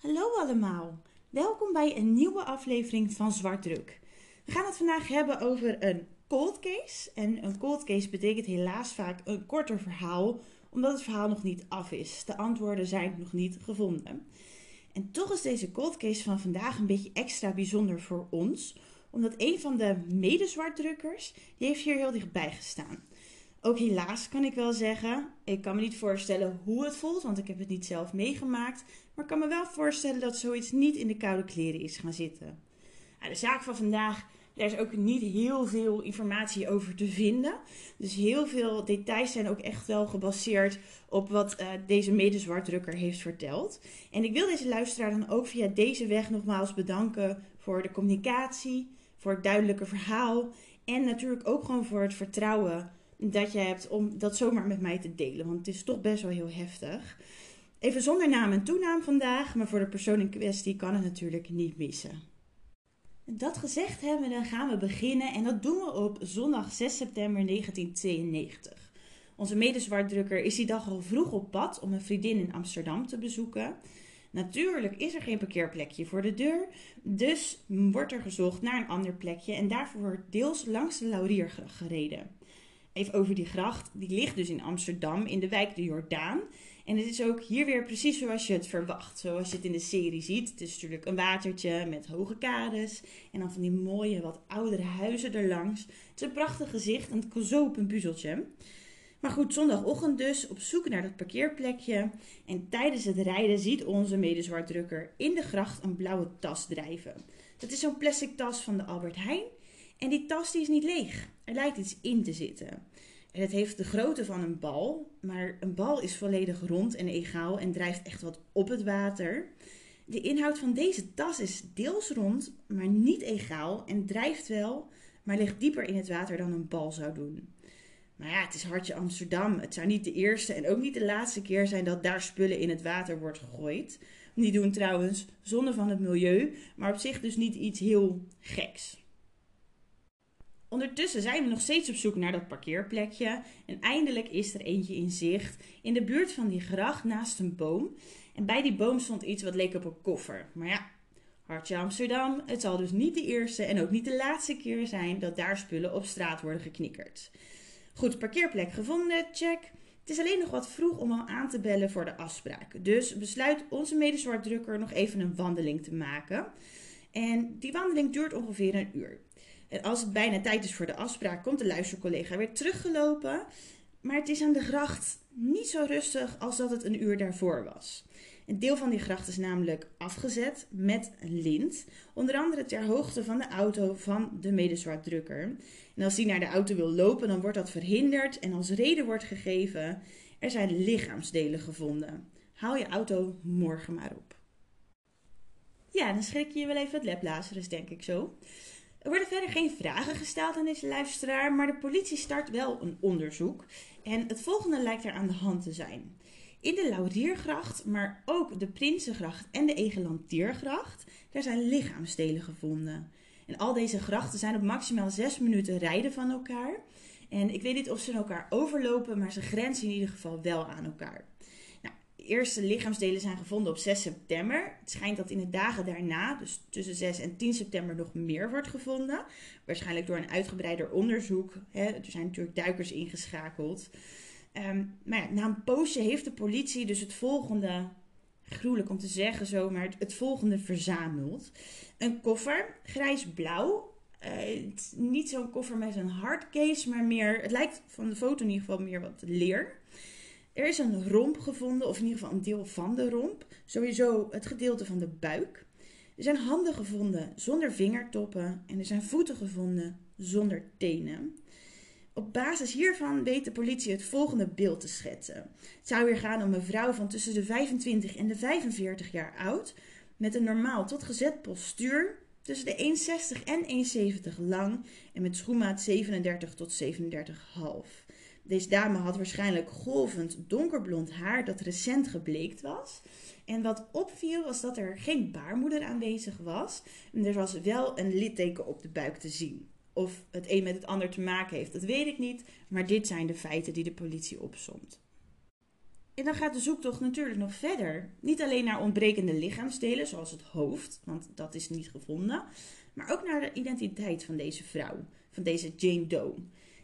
Hallo allemaal, welkom bij een nieuwe aflevering van Zwartdruk. We gaan het vandaag hebben over een cold case. En een cold case betekent helaas vaak een korter verhaal, omdat het verhaal nog niet af is. De antwoorden zijn nog niet gevonden. En toch is deze cold case van vandaag een beetje extra bijzonder voor ons, omdat een van de medezwartdrukkers, die heeft hier heel dichtbij gestaan. Ook helaas kan ik wel zeggen, ik kan me niet voorstellen hoe het voelt, want ik heb het niet zelf meegemaakt. Maar ik kan me wel voorstellen dat zoiets niet in de koude kleren is gaan zitten. de zaak van vandaag, daar is ook niet heel veel informatie over te vinden. Dus heel veel details zijn ook echt wel gebaseerd op wat uh, deze medezwartdrukker heeft verteld. En ik wil deze luisteraar dan ook via deze weg nogmaals bedanken voor de communicatie, voor het duidelijke verhaal en natuurlijk ook gewoon voor het vertrouwen dat je hebt om dat zomaar met mij te delen. Want het is toch best wel heel heftig. Even zonder naam en toenaam vandaag, maar voor de persoon in kwestie kan het natuurlijk niet missen. Dat gezegd hebben, dan gaan we beginnen en dat doen we op zondag 6 september 1992. Onze medezwartdrukker is die dag al vroeg op pad om een vriendin in Amsterdam te bezoeken. Natuurlijk is er geen parkeerplekje voor de deur, dus wordt er gezocht naar een ander plekje en daarvoor wordt deels langs de Lauriergracht gereden. Even over die gracht, die ligt dus in Amsterdam in de wijk de Jordaan. En het is ook hier weer precies zoals je het verwacht. Zoals je het in de serie ziet. Het is natuurlijk een watertje met hoge kades. En dan van die mooie, wat oudere huizen erlangs. Het is een prachtig gezicht en het zo op een puzzeltje. Maar goed, zondagochtend dus op zoek naar dat parkeerplekje. En tijdens het rijden ziet onze medezwartdrukker in de gracht een blauwe tas drijven. Dat is zo'n plastic tas van de Albert Heijn. En die tas die is niet leeg. Er lijkt iets in te zitten. En het heeft de grootte van een bal, maar een bal is volledig rond en egaal en drijft echt wat op het water. De inhoud van deze tas is deels rond, maar niet egaal en drijft wel, maar ligt dieper in het water dan een bal zou doen. Maar ja, het is hartje Amsterdam. Het zou niet de eerste en ook niet de laatste keer zijn dat daar spullen in het water wordt gegooid. Die doen trouwens zonde van het milieu, maar op zich dus niet iets heel geks. Ondertussen zijn we nog steeds op zoek naar dat parkeerplekje. En eindelijk is er eentje in zicht. In de buurt van die gracht naast een boom. En bij die boom stond iets wat leek op een koffer. Maar ja, Hartje Amsterdam. Het zal dus niet de eerste en ook niet de laatste keer zijn dat daar spullen op straat worden geknikkerd. Goed, parkeerplek gevonden, check. Het is alleen nog wat vroeg om al aan te bellen voor de afspraak. Dus besluit onze medezwartdrukker nog even een wandeling te maken. En die wandeling duurt ongeveer een uur. En als het bijna tijd is voor de afspraak, komt de luistercollega weer teruggelopen. Maar het is aan de gracht niet zo rustig als dat het een uur daarvoor was. Een deel van die gracht is namelijk afgezet met lint. Onder andere ter hoogte van de auto van de medezwartdrukker. En als die naar de auto wil lopen, dan wordt dat verhinderd. En als reden wordt gegeven, er zijn lichaamsdelen gevonden. Haal je auto morgen maar op. Ja, dan schrik je je wel even het leplazerus, denk ik zo. Er worden verder geen vragen gesteld aan deze luisteraar, maar de politie start wel een onderzoek. En het volgende lijkt er aan de hand te zijn. In de Lauriergracht, maar ook de Prinsengracht en de Egelantiergracht, daar zijn lichaamsdelen gevonden. En al deze grachten zijn op maximaal 6 minuten rijden van elkaar. En ik weet niet of ze elkaar overlopen, maar ze grenzen in ieder geval wel aan elkaar eerste lichaamsdelen zijn gevonden op 6 september. Het schijnt dat in de dagen daarna, dus tussen 6 en 10 september, nog meer wordt gevonden. Waarschijnlijk door een uitgebreider onderzoek. Hè. Er zijn natuurlijk duikers ingeschakeld. Um, maar na een poosje heeft de politie dus het volgende, gruwelijk om te zeggen zo, maar het, volgende verzameld. Een koffer, grijs-blauw. Uh, niet zo'n koffer met een hardcase, maar meer, het lijkt van de foto in ieder geval meer wat leer. Er is een romp gevonden, of in ieder geval een deel van de romp. Sowieso het gedeelte van de buik. Er zijn handen gevonden zonder vingertoppen en er zijn voeten gevonden zonder tenen. Op basis hiervan weet de politie het volgende beeld te schetsen. Het zou weer gaan om een vrouw van tussen de 25 en de 45 jaar oud, met een normaal tot gezet postuur, tussen de 1,60 en 1,70 lang en met schoenmaat 37 tot 37,5. Deze dame had waarschijnlijk golvend donkerblond haar dat recent gebleekt was. En wat opviel was dat er geen baarmoeder aanwezig was. En er was wel een litteken op de buik te zien. Of het een met het ander te maken heeft, dat weet ik niet. Maar dit zijn de feiten die de politie opsomt. En dan gaat de zoektocht natuurlijk nog verder. Niet alleen naar ontbrekende lichaamsdelen, zoals het hoofd, want dat is niet gevonden, maar ook naar de identiteit van deze vrouw, van deze Jane Doe.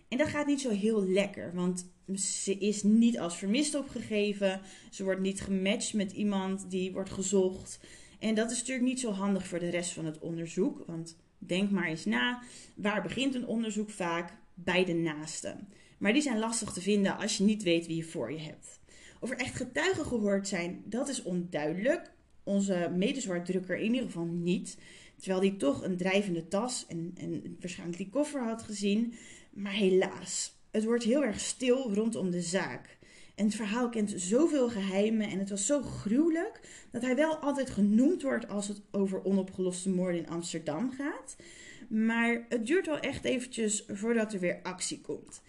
En dat gaat niet zo heel lekker, want ze is niet als vermist opgegeven. Ze wordt niet gematcht met iemand die wordt gezocht. En dat is natuurlijk niet zo handig voor de rest van het onderzoek. Want denk maar eens na, waar begint een onderzoek vaak? Bij de naasten. Maar die zijn lastig te vinden als je niet weet wie je voor je hebt. Of er echt getuigen gehoord zijn, dat is onduidelijk. Onze medezwaardrukker in ieder geval niet. Terwijl hij toch een drijvende tas en, en waarschijnlijk die koffer had gezien. Maar helaas, het wordt heel erg stil rondom de zaak. En het verhaal kent zoveel geheimen en het was zo gruwelijk dat hij wel altijd genoemd wordt als het over onopgeloste moorden in Amsterdam gaat. Maar het duurt wel echt eventjes voordat er weer actie komt.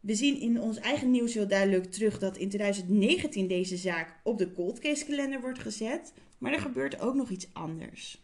We zien in ons eigen nieuws heel duidelijk terug dat in 2019 deze zaak op de cold case kalender wordt gezet. Maar er gebeurt ook nog iets anders.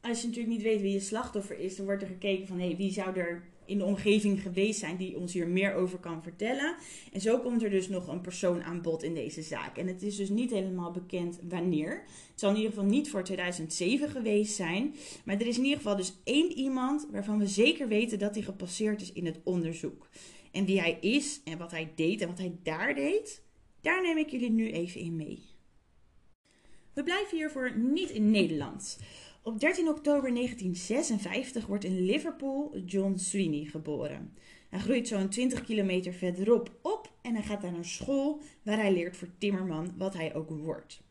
Als je natuurlijk niet weet wie je slachtoffer is, dan wordt er gekeken van hey, wie zou er in de omgeving geweest zijn die ons hier meer over kan vertellen. En zo komt er dus nog een persoon aan bod in deze zaak. En het is dus niet helemaal bekend wanneer. Het zal in ieder geval niet voor 2007 geweest zijn. Maar er is in ieder geval dus één iemand waarvan we zeker weten dat hij gepasseerd is in het onderzoek. En wie hij is en wat hij deed en wat hij daar deed, daar neem ik jullie nu even in mee. We blijven hiervoor niet in Nederland. Op 13 oktober 1956 wordt in Liverpool John Sweeney geboren. Hij groeit zo'n 20 kilometer verderop op en hij gaat naar school waar hij leert voor timmerman, wat hij ook wordt.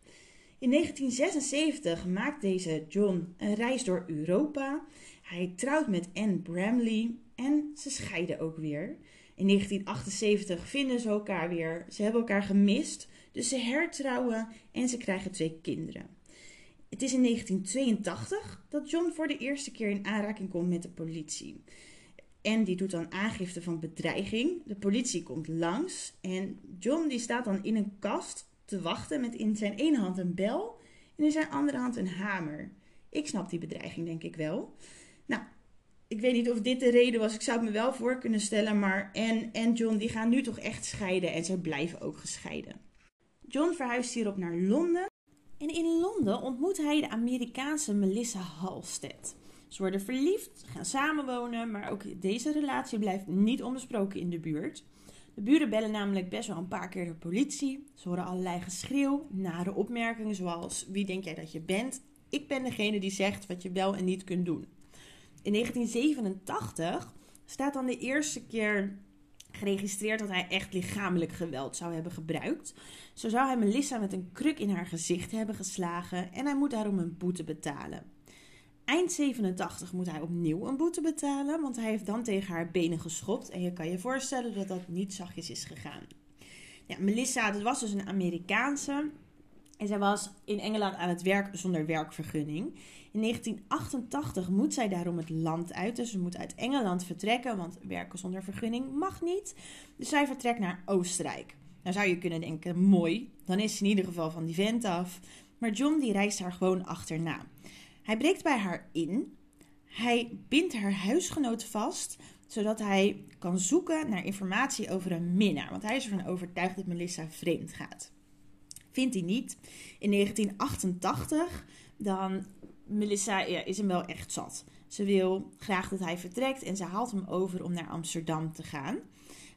In 1976 maakt deze John een reis door Europa. Hij trouwt met Anne Bramley en ze scheiden ook weer. In 1978 vinden ze elkaar weer. Ze hebben elkaar gemist, dus ze hertrouwen en ze krijgen twee kinderen. Het is in 1982 dat John voor de eerste keer in aanraking komt met de politie. En die doet dan aangifte van bedreiging. De politie komt langs en John die staat dan in een kast te wachten met in zijn ene hand een bel en in zijn andere hand een hamer. Ik snap die bedreiging denk ik wel. Nou, ik weet niet of dit de reden was. Ik zou het me wel voor kunnen stellen, maar en, en John die gaan nu toch echt scheiden en ze blijven ook gescheiden. John verhuist hierop naar Londen en in Londen ontmoet hij de Amerikaanse Melissa Halstead. Ze worden verliefd, gaan samenwonen, maar ook deze relatie blijft niet onbesproken in de buurt. De buren bellen namelijk best wel een paar keer de politie. Ze horen allerlei geschreeuw, nare opmerkingen zoals: Wie denk jij dat je bent? Ik ben degene die zegt wat je wel en niet kunt doen. In 1987 staat dan de eerste keer geregistreerd dat hij echt lichamelijk geweld zou hebben gebruikt. Zo zou hij Melissa met een kruk in haar gezicht hebben geslagen en hij moet daarom een boete betalen. Eind 87 moet hij opnieuw een boete betalen, want hij heeft dan tegen haar benen geschopt. En je kan je voorstellen dat dat niet zachtjes is gegaan. Ja, Melissa, dat was dus een Amerikaanse. En zij was in Engeland aan het werk zonder werkvergunning. In 1988 moet zij daarom het land uit. Dus ze moet uit Engeland vertrekken, want werken zonder vergunning mag niet. Dus zij vertrekt naar Oostenrijk. Nou zou je kunnen denken, mooi, dan is ze in ieder geval van die vent af. Maar John die reist haar gewoon achterna. Hij breekt bij haar in. Hij bindt haar huisgenoot vast, zodat hij kan zoeken naar informatie over een minnaar. Want hij is ervan overtuigd dat Melissa vreemd gaat. Vindt hij niet. In 1988 dan Melissa ja, is hem wel echt zat. Ze wil graag dat hij vertrekt en ze haalt hem over om naar Amsterdam te gaan.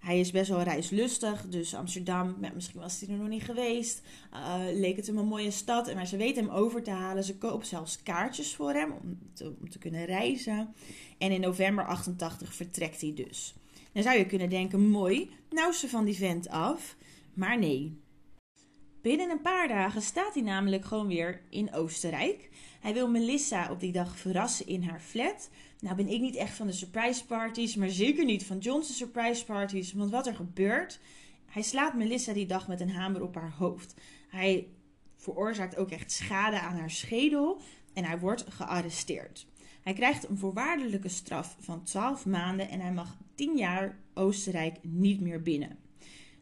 Hij is best wel reislustig, dus Amsterdam, misschien was hij er nog niet geweest. Uh, leek het hem een mooie stad, maar ze weet hem over te halen. Ze koopt zelfs kaartjes voor hem om te, om te kunnen reizen. En in november 88 vertrekt hij dus. Dan zou je kunnen denken, mooi, nou ze van die vent af. Maar nee. Binnen een paar dagen staat hij namelijk gewoon weer in Oostenrijk. Hij wil Melissa op die dag verrassen in haar flat. Nou ben ik niet echt van de surprise parties, maar zeker niet van John's surprise parties. Want wat er gebeurt, hij slaat Melissa die dag met een hamer op haar hoofd. Hij veroorzaakt ook echt schade aan haar schedel en hij wordt gearresteerd. Hij krijgt een voorwaardelijke straf van 12 maanden en hij mag 10 jaar Oostenrijk niet meer binnen.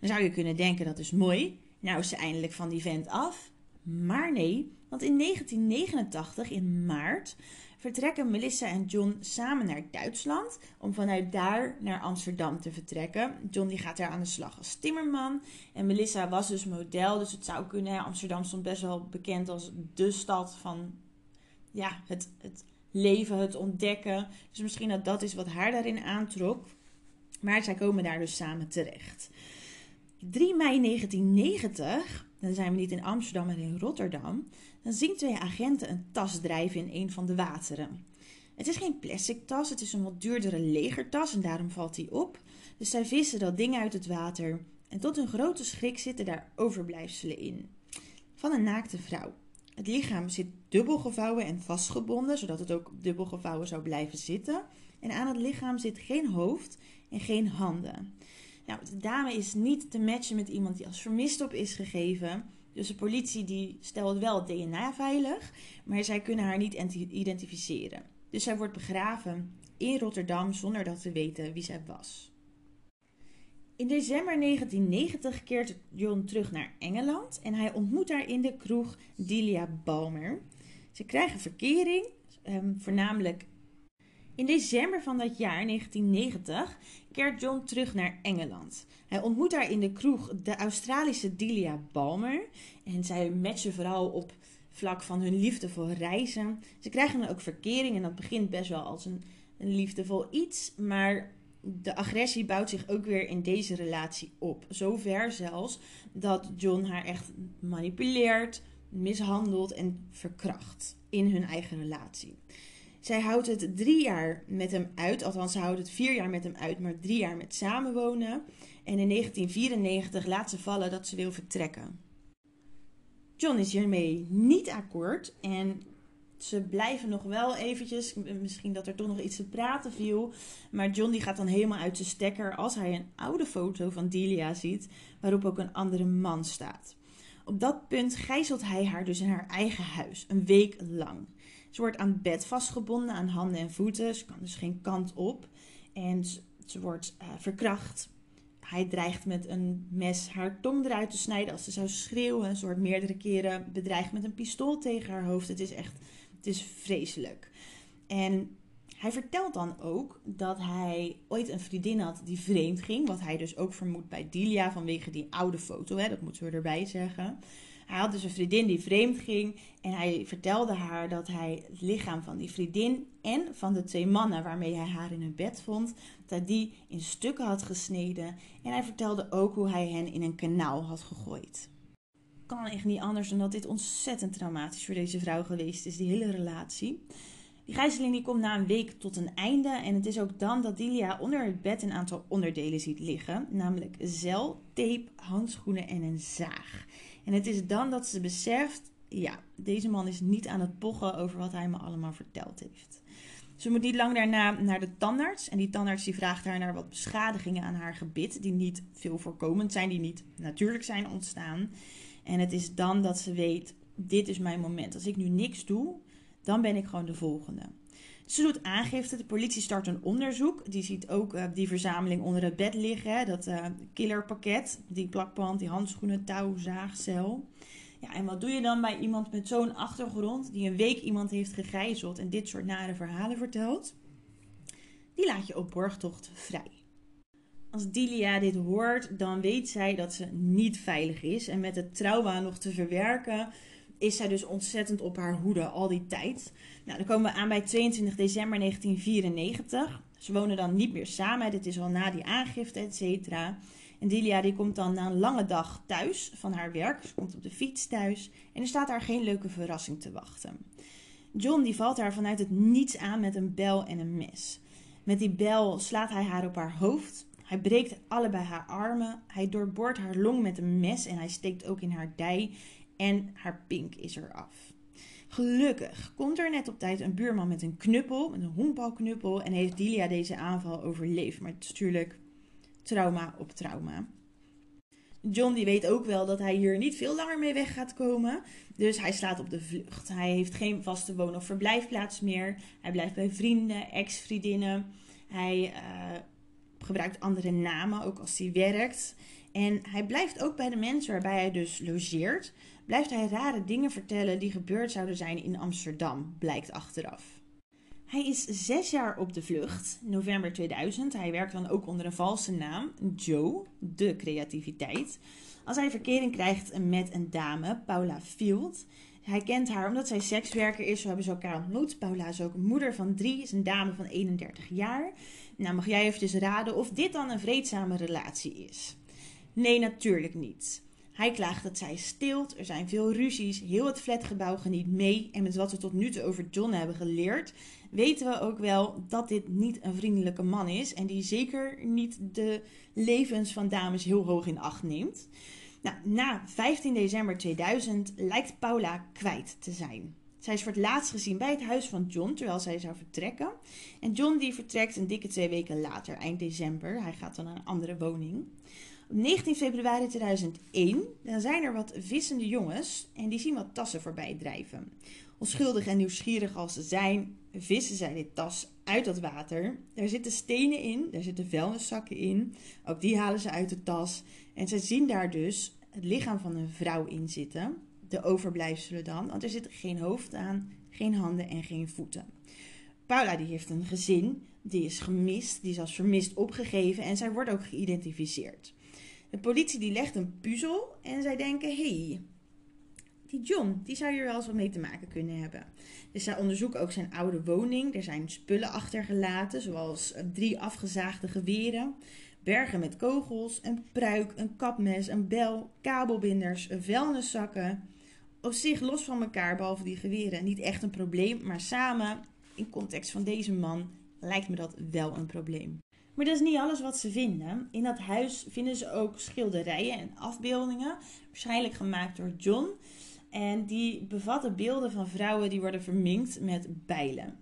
Dan zou je kunnen denken dat is mooi. Nou is ze eindelijk van die vent af. Maar nee, want in 1989, in maart, vertrekken Melissa en John samen naar Duitsland om vanuit daar naar Amsterdam te vertrekken. John die gaat daar aan de slag als timmerman en Melissa was dus model, dus het zou kunnen. Amsterdam stond best wel bekend als de stad van ja, het, het leven, het ontdekken. Dus misschien dat dat is wat haar daarin aantrok. Maar zij komen daar dus samen terecht. 3 mei 1990, dan zijn we niet in Amsterdam, maar in Rotterdam, dan zien twee agenten een tas drijven in een van de wateren. Het is geen plastic tas, het is een wat duurdere legertas en daarom valt die op. Dus zij vissen dat ding uit het water en tot hun grote schrik zitten daar overblijfselen in. Van een naakte vrouw. Het lichaam zit dubbel gevouwen en vastgebonden, zodat het ook dubbel gevouwen zou blijven zitten. En aan het lichaam zit geen hoofd en geen handen. Nou, de dame is niet te matchen met iemand die als vermist op is gegeven. Dus de politie die stelt wel DNA veilig, maar zij kunnen haar niet identificeren. Dus zij wordt begraven in Rotterdam zonder dat te weten wie zij was. In december 1990 keert John terug naar Engeland en hij ontmoet daar in de kroeg Delia Balmer. Ze krijgen verkering, um, voornamelijk in december van dat jaar, 1990, keert John terug naar Engeland. Hij ontmoet daar in de kroeg de Australische Delia Balmer. En zij matchen vooral op vlak van hun liefde voor reizen. Ze krijgen dan ook verkering en dat begint best wel als een, een liefdevol iets. Maar de agressie bouwt zich ook weer in deze relatie op. Zover zelfs dat John haar echt manipuleert, mishandelt en verkracht in hun eigen relatie. Zij houdt het drie jaar met hem uit. Althans, ze houdt het vier jaar met hem uit, maar drie jaar met samenwonen. En in 1994 laat ze vallen dat ze wil vertrekken. John is hiermee niet akkoord. En ze blijven nog wel eventjes. Misschien dat er toch nog iets te praten viel. Maar John die gaat dan helemaal uit zijn stekker als hij een oude foto van Delia ziet. Waarop ook een andere man staat. Op dat punt gijzelt hij haar dus in haar eigen huis. Een week lang. Ze wordt aan bed vastgebonden aan handen en voeten. Ze kan dus geen kant op. En ze, wordt uh, verkracht. Hij dreigt met een mes haar tong eruit te snijden als ze zou schreeuwen. Ze wordt meerdere keren bedreigd met een pistool tegen haar hoofd. Het is echt, het is vreselijk. En hij vertelt dan ook dat hij ooit een vriendin had die vreemd ging. Wat hij dus ook vermoedt bij Delia vanwege die oude foto. Hè, dat moeten we erbij zeggen. Hij had dus een vriendin die vreemd ging en hij vertelde haar dat hij het lichaam van die vriendin en van de twee mannen waarmee hij haar in hun bed vond, dat die in stukken had gesneden. En hij vertelde ook hoe hij hen in een kanaal had gegooid. Kan echt niet anders dan dat dit ontzettend traumatisch voor deze vrouw geweest is, die hele relatie. Die gijzeling die komt na een week tot een einde en het is ook dan dat Dilia onder het bed een aantal onderdelen ziet liggen, namelijk zeil, tape, handschoenen en een zaag. En het is dan dat ze beseft, ja, deze man is niet aan het pochen over wat hij me allemaal verteld heeft. Ze moet niet lang daarna naar de tandarts. En die tandarts die vraagt haar naar wat beschadigingen aan haar gebit. Die niet veel voorkomend zijn, die niet natuurlijk zijn ontstaan. En het is dan dat ze weet, dit is mijn moment. Als ik nu niks doe, dan ben ik gewoon de volgende. Ze doet aangifte. De politie start een onderzoek. Die ziet ook uh, die verzameling onder het bed liggen. Dat uh, killerpakket. Die plakband, die handschoenen, touw, zaagcel. Ja, en wat doe je dan bij iemand met zo'n achtergrond... die een week iemand heeft gegijzeld en dit soort nare verhalen vertelt? Die laat je op borgtocht vrij. Als Dilia dit hoort, dan weet zij dat ze niet veilig is. En met het trauma nog te verwerken is zij dus ontzettend op haar hoede al die tijd. Nou, dan komen we aan bij 22 december 1994. Ze wonen dan niet meer samen. Dit is al na die aangifte, et cetera. En Delia die komt dan na een lange dag thuis van haar werk. Ze komt op de fiets thuis. En er staat haar geen leuke verrassing te wachten. John die valt haar vanuit het niets aan met een bel en een mes. Met die bel slaat hij haar op haar hoofd. Hij breekt allebei haar armen. Hij doorboort haar long met een mes en hij steekt ook in haar dij en haar pink is eraf. Gelukkig komt er net op tijd een buurman met een knuppel, met een honkbalknuppel, en heeft Dilia deze aanval overleefd. Maar het is natuurlijk trauma op trauma. John die weet ook wel dat hij hier niet veel langer mee weg gaat komen. Dus hij slaat op de vlucht. Hij heeft geen vaste woon- of verblijfplaats meer. Hij blijft bij vrienden, ex-vriendinnen. Hij uh, gebruikt andere namen, ook als hij werkt. En hij blijft ook bij de mensen waarbij hij dus logeert blijft hij rare dingen vertellen die gebeurd zouden zijn in Amsterdam, blijkt achteraf. Hij is zes jaar op de vlucht, november 2000. Hij werkt dan ook onder een valse naam, Joe, de creativiteit. Als hij verkering krijgt met een dame, Paula Field. Hij kent haar omdat zij sekswerker is. Zo hebben ze elkaar ontmoet. Paula is ook moeder van drie, is een dame van 31 jaar. Nou, mag jij eventjes raden of dit dan een vreedzame relatie is? Nee, natuurlijk niet. Hij klaagt dat zij stilt, er zijn veel ruzies, heel het flatgebouw geniet mee. En met wat we tot nu toe over John hebben geleerd, weten we ook wel dat dit niet een vriendelijke man is. En die zeker niet de levens van dames heel hoog in acht neemt. Nou, na 15 december 2000 lijkt Paula kwijt te zijn. Zij is voor het laatst gezien bij het huis van John terwijl zij zou vertrekken. En John die vertrekt een dikke twee weken later, eind december. Hij gaat dan naar een andere woning. Op 19 februari 2001 dan zijn er wat vissende jongens en die zien wat tassen voorbij drijven. Onschuldig en nieuwsgierig als ze zijn, vissen zij dit tas uit dat water. Daar zitten stenen in, daar zitten vuilniszakken in. Ook die halen ze uit de tas. En ze zien daar dus het lichaam van een vrouw in zitten. De overblijfselen dan, want er zit geen hoofd aan, geen handen en geen voeten. Paula die heeft een gezin, die is gemist, die is als vermist opgegeven en zij wordt ook geïdentificeerd. De politie die legt een puzzel en zij denken, hey, die John, die zou hier wel eens wat mee te maken kunnen hebben. Dus zij onderzoeken ook zijn oude woning. Er zijn spullen achtergelaten, zoals drie afgezaagde geweren, bergen met kogels, een pruik, een kapmes, een bel, kabelbinders, vuilniszakken. Op zich los van elkaar, behalve die geweren, niet echt een probleem, maar samen, in context van deze man, lijkt me dat wel een probleem. Maar dat is niet alles wat ze vinden. In dat huis vinden ze ook schilderijen en afbeeldingen, waarschijnlijk gemaakt door John. En die bevatten beelden van vrouwen die worden verminkt met bijlen.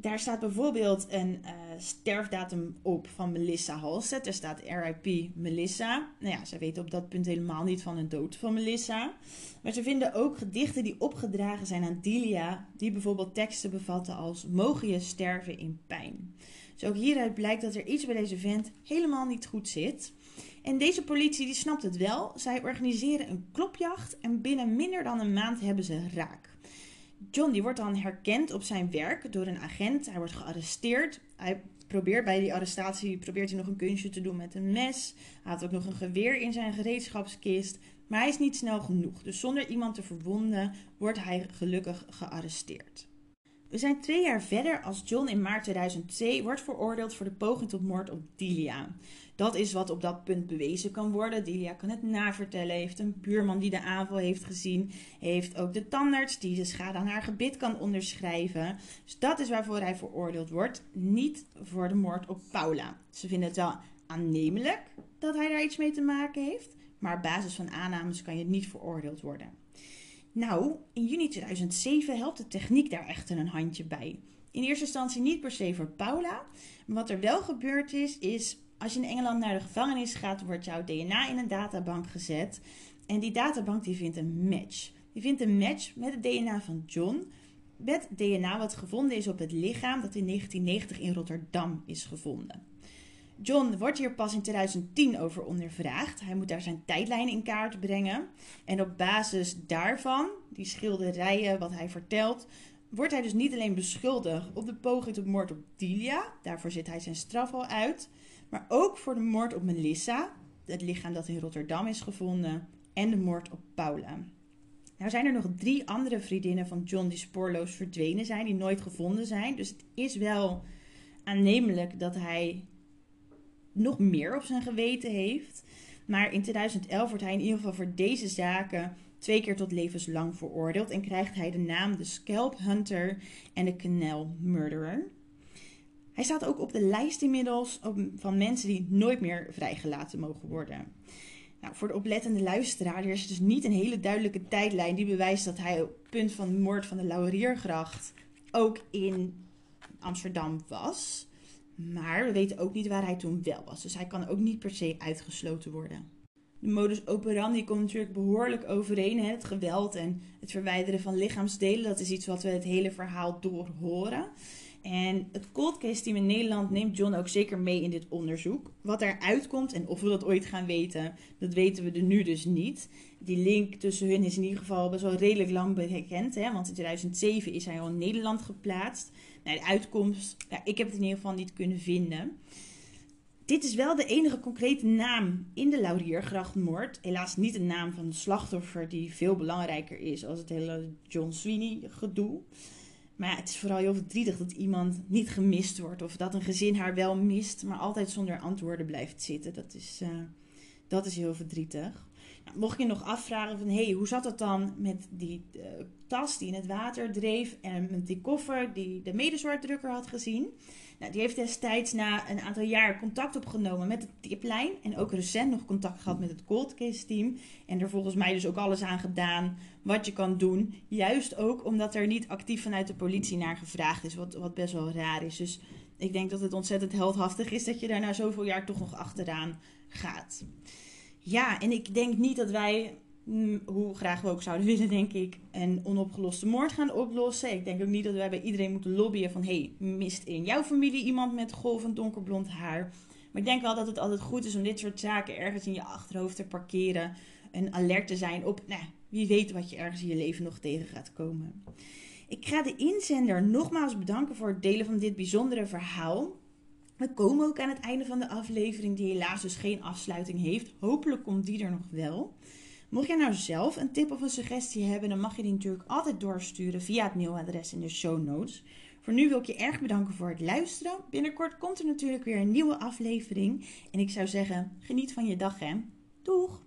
Daar staat bijvoorbeeld een uh, sterfdatum op van Melissa Halstead. Er staat RIP Melissa. Nou ja, zij weten op dat punt helemaal niet van een dood van Melissa. Maar ze vinden ook gedichten die opgedragen zijn aan Delia, die bijvoorbeeld teksten bevatten als Mogen je sterven in pijn. Dus ook hieruit blijkt dat er iets bij deze vent helemaal niet goed zit. En deze politie die snapt het wel. Zij organiseren een klopjacht en binnen minder dan een maand hebben ze raak. John die wordt dan herkend op zijn werk door een agent. Hij wordt gearresteerd. Hij probeert bij die arrestatie probeert hij nog een kunstje te doen met een mes. Hij had ook nog een geweer in zijn gereedschapskist. Maar hij is niet snel genoeg. Dus zonder iemand te verwonden wordt hij gelukkig gearresteerd. We zijn twee jaar verder als John in maart 2002 wordt veroordeeld voor de poging tot moord op Delia. Dat is wat op dat punt bewezen kan worden. Delia kan het navertellen, heeft een buurman die de aanval heeft gezien, heeft ook de tandarts die de schade aan haar gebit kan onderschrijven. Dus dat is waarvoor hij veroordeeld wordt, niet voor de moord op Paula. Ze vinden het wel aannemelijk dat hij daar iets mee te maken heeft, maar op basis van aannames kan je niet veroordeeld worden. Nou, in juni 2007 helpt de techniek daar echter een handje bij. In eerste instantie niet per se voor Paula. Maar wat er wel gebeurd is, is als je in Engeland naar de gevangenis gaat, wordt jouw DNA in een databank gezet. En die databank die vindt een match. Die vindt een match met het DNA van John. Met DNA wat gevonden is op het lichaam dat in 1990 in Rotterdam is gevonden. John wordt hier pas in 2010 over ondervraagd. Hij moet daar zijn tijdlijn in kaart brengen. En op basis daarvan, die schilderijen, wat hij vertelt, wordt hij dus niet alleen beschuldigd op de poging tot moord op Delia. Daarvoor zit hij zijn straf al uit. Maar ook voor de moord op Melissa, het lichaam dat in Rotterdam is gevonden. En de moord op Paula. Nou zijn er nog drie andere vriendinnen van John die spoorloos verdwenen zijn, die nooit gevonden zijn. Dus het is wel aannemelijk dat hij nog meer op zijn geweten heeft. Maar in 2011 wordt hij in ieder geval voor deze zaken twee keer tot levenslang veroordeeld en krijgt hij de naam de Scalp Hunter en de Canal Murderer. Hij staat ook op de lijst inmiddels van mensen die nooit meer vrijgelaten mogen worden. Nou, voor de oplettende luisteraar, er is dus niet een hele duidelijke tijdlijn die bewijst dat hij op het punt van de moord van de Lauriergracht ook in Amsterdam was. Maar we weten ook niet waar hij toen wel was. Dus hij kan ook niet per se uitgesloten worden. De modus operandi komt natuurlijk behoorlijk overeen. Hè? Het geweld en het verwijderen van lichaamsdelen. Dat is iets wat we het hele verhaal doorhoren. En het cold case team in Nederland neemt John ook zeker mee in dit onderzoek. Wat eruit komt en of we dat ooit gaan weten, dat weten we er nu dus niet. Die link tussen hun is in ieder geval best wel redelijk lang bekend. Hè? Want in 2007 is hij al in Nederland geplaatst. Nou, de uitkomst, ja, ik heb het in ieder geval niet kunnen vinden. Dit is wel de enige concrete naam in de Lauriergrachtmoord. Helaas niet de naam van de slachtoffer, die veel belangrijker is als het hele John Sweeney gedoe. Maar het is vooral heel verdrietig dat iemand niet gemist wordt. Of dat een gezin haar wel mist, maar altijd zonder antwoorden blijft zitten. Dat is, uh, dat is heel verdrietig. Mocht je nog afvragen van, hé, hey, hoe zat het dan met die uh, tas die in het water dreef en met die koffer die de medezorgdrukker had gezien? Nou, die heeft destijds na een aantal jaar contact opgenomen met het tiplijn. En ook recent nog contact gehad met het cold case team. En er volgens mij dus ook alles aan gedaan wat je kan doen. Juist ook omdat er niet actief vanuit de politie naar gevraagd is. Wat, wat best wel raar is. Dus ik denk dat het ontzettend heldhaftig is dat je daar na zoveel jaar toch nog achteraan gaat. Ja, en ik denk niet dat wij Mm, hoe graag we ook zouden willen, denk ik, een onopgeloste moord gaan oplossen. Ik denk ook niet dat wij bij iedereen moeten lobbyen van, hey, mist in jouw familie iemand met golvend donkerblond haar? Maar ik denk wel dat het altijd goed is om dit soort zaken ergens in je achterhoofd te parkeren. En alert te zijn op, nou, wie weet wat je ergens in je leven nog tegen gaat komen. Ik ga de inzender nogmaals bedanken voor het delen van dit bijzondere verhaal. We komen ook aan het einde van de aflevering, die helaas dus geen afsluiting heeft. Hopelijk komt die er nog wel. Mocht jij nou zelf een tip of een suggestie hebben, dan mag je die natuurlijk altijd doorsturen via het mailadres in de show notes. Voor nu wil ik je erg bedanken voor het luisteren. Binnenkort komt er natuurlijk weer een nieuwe aflevering. En ik zou zeggen, geniet van je dag hè. Doeg!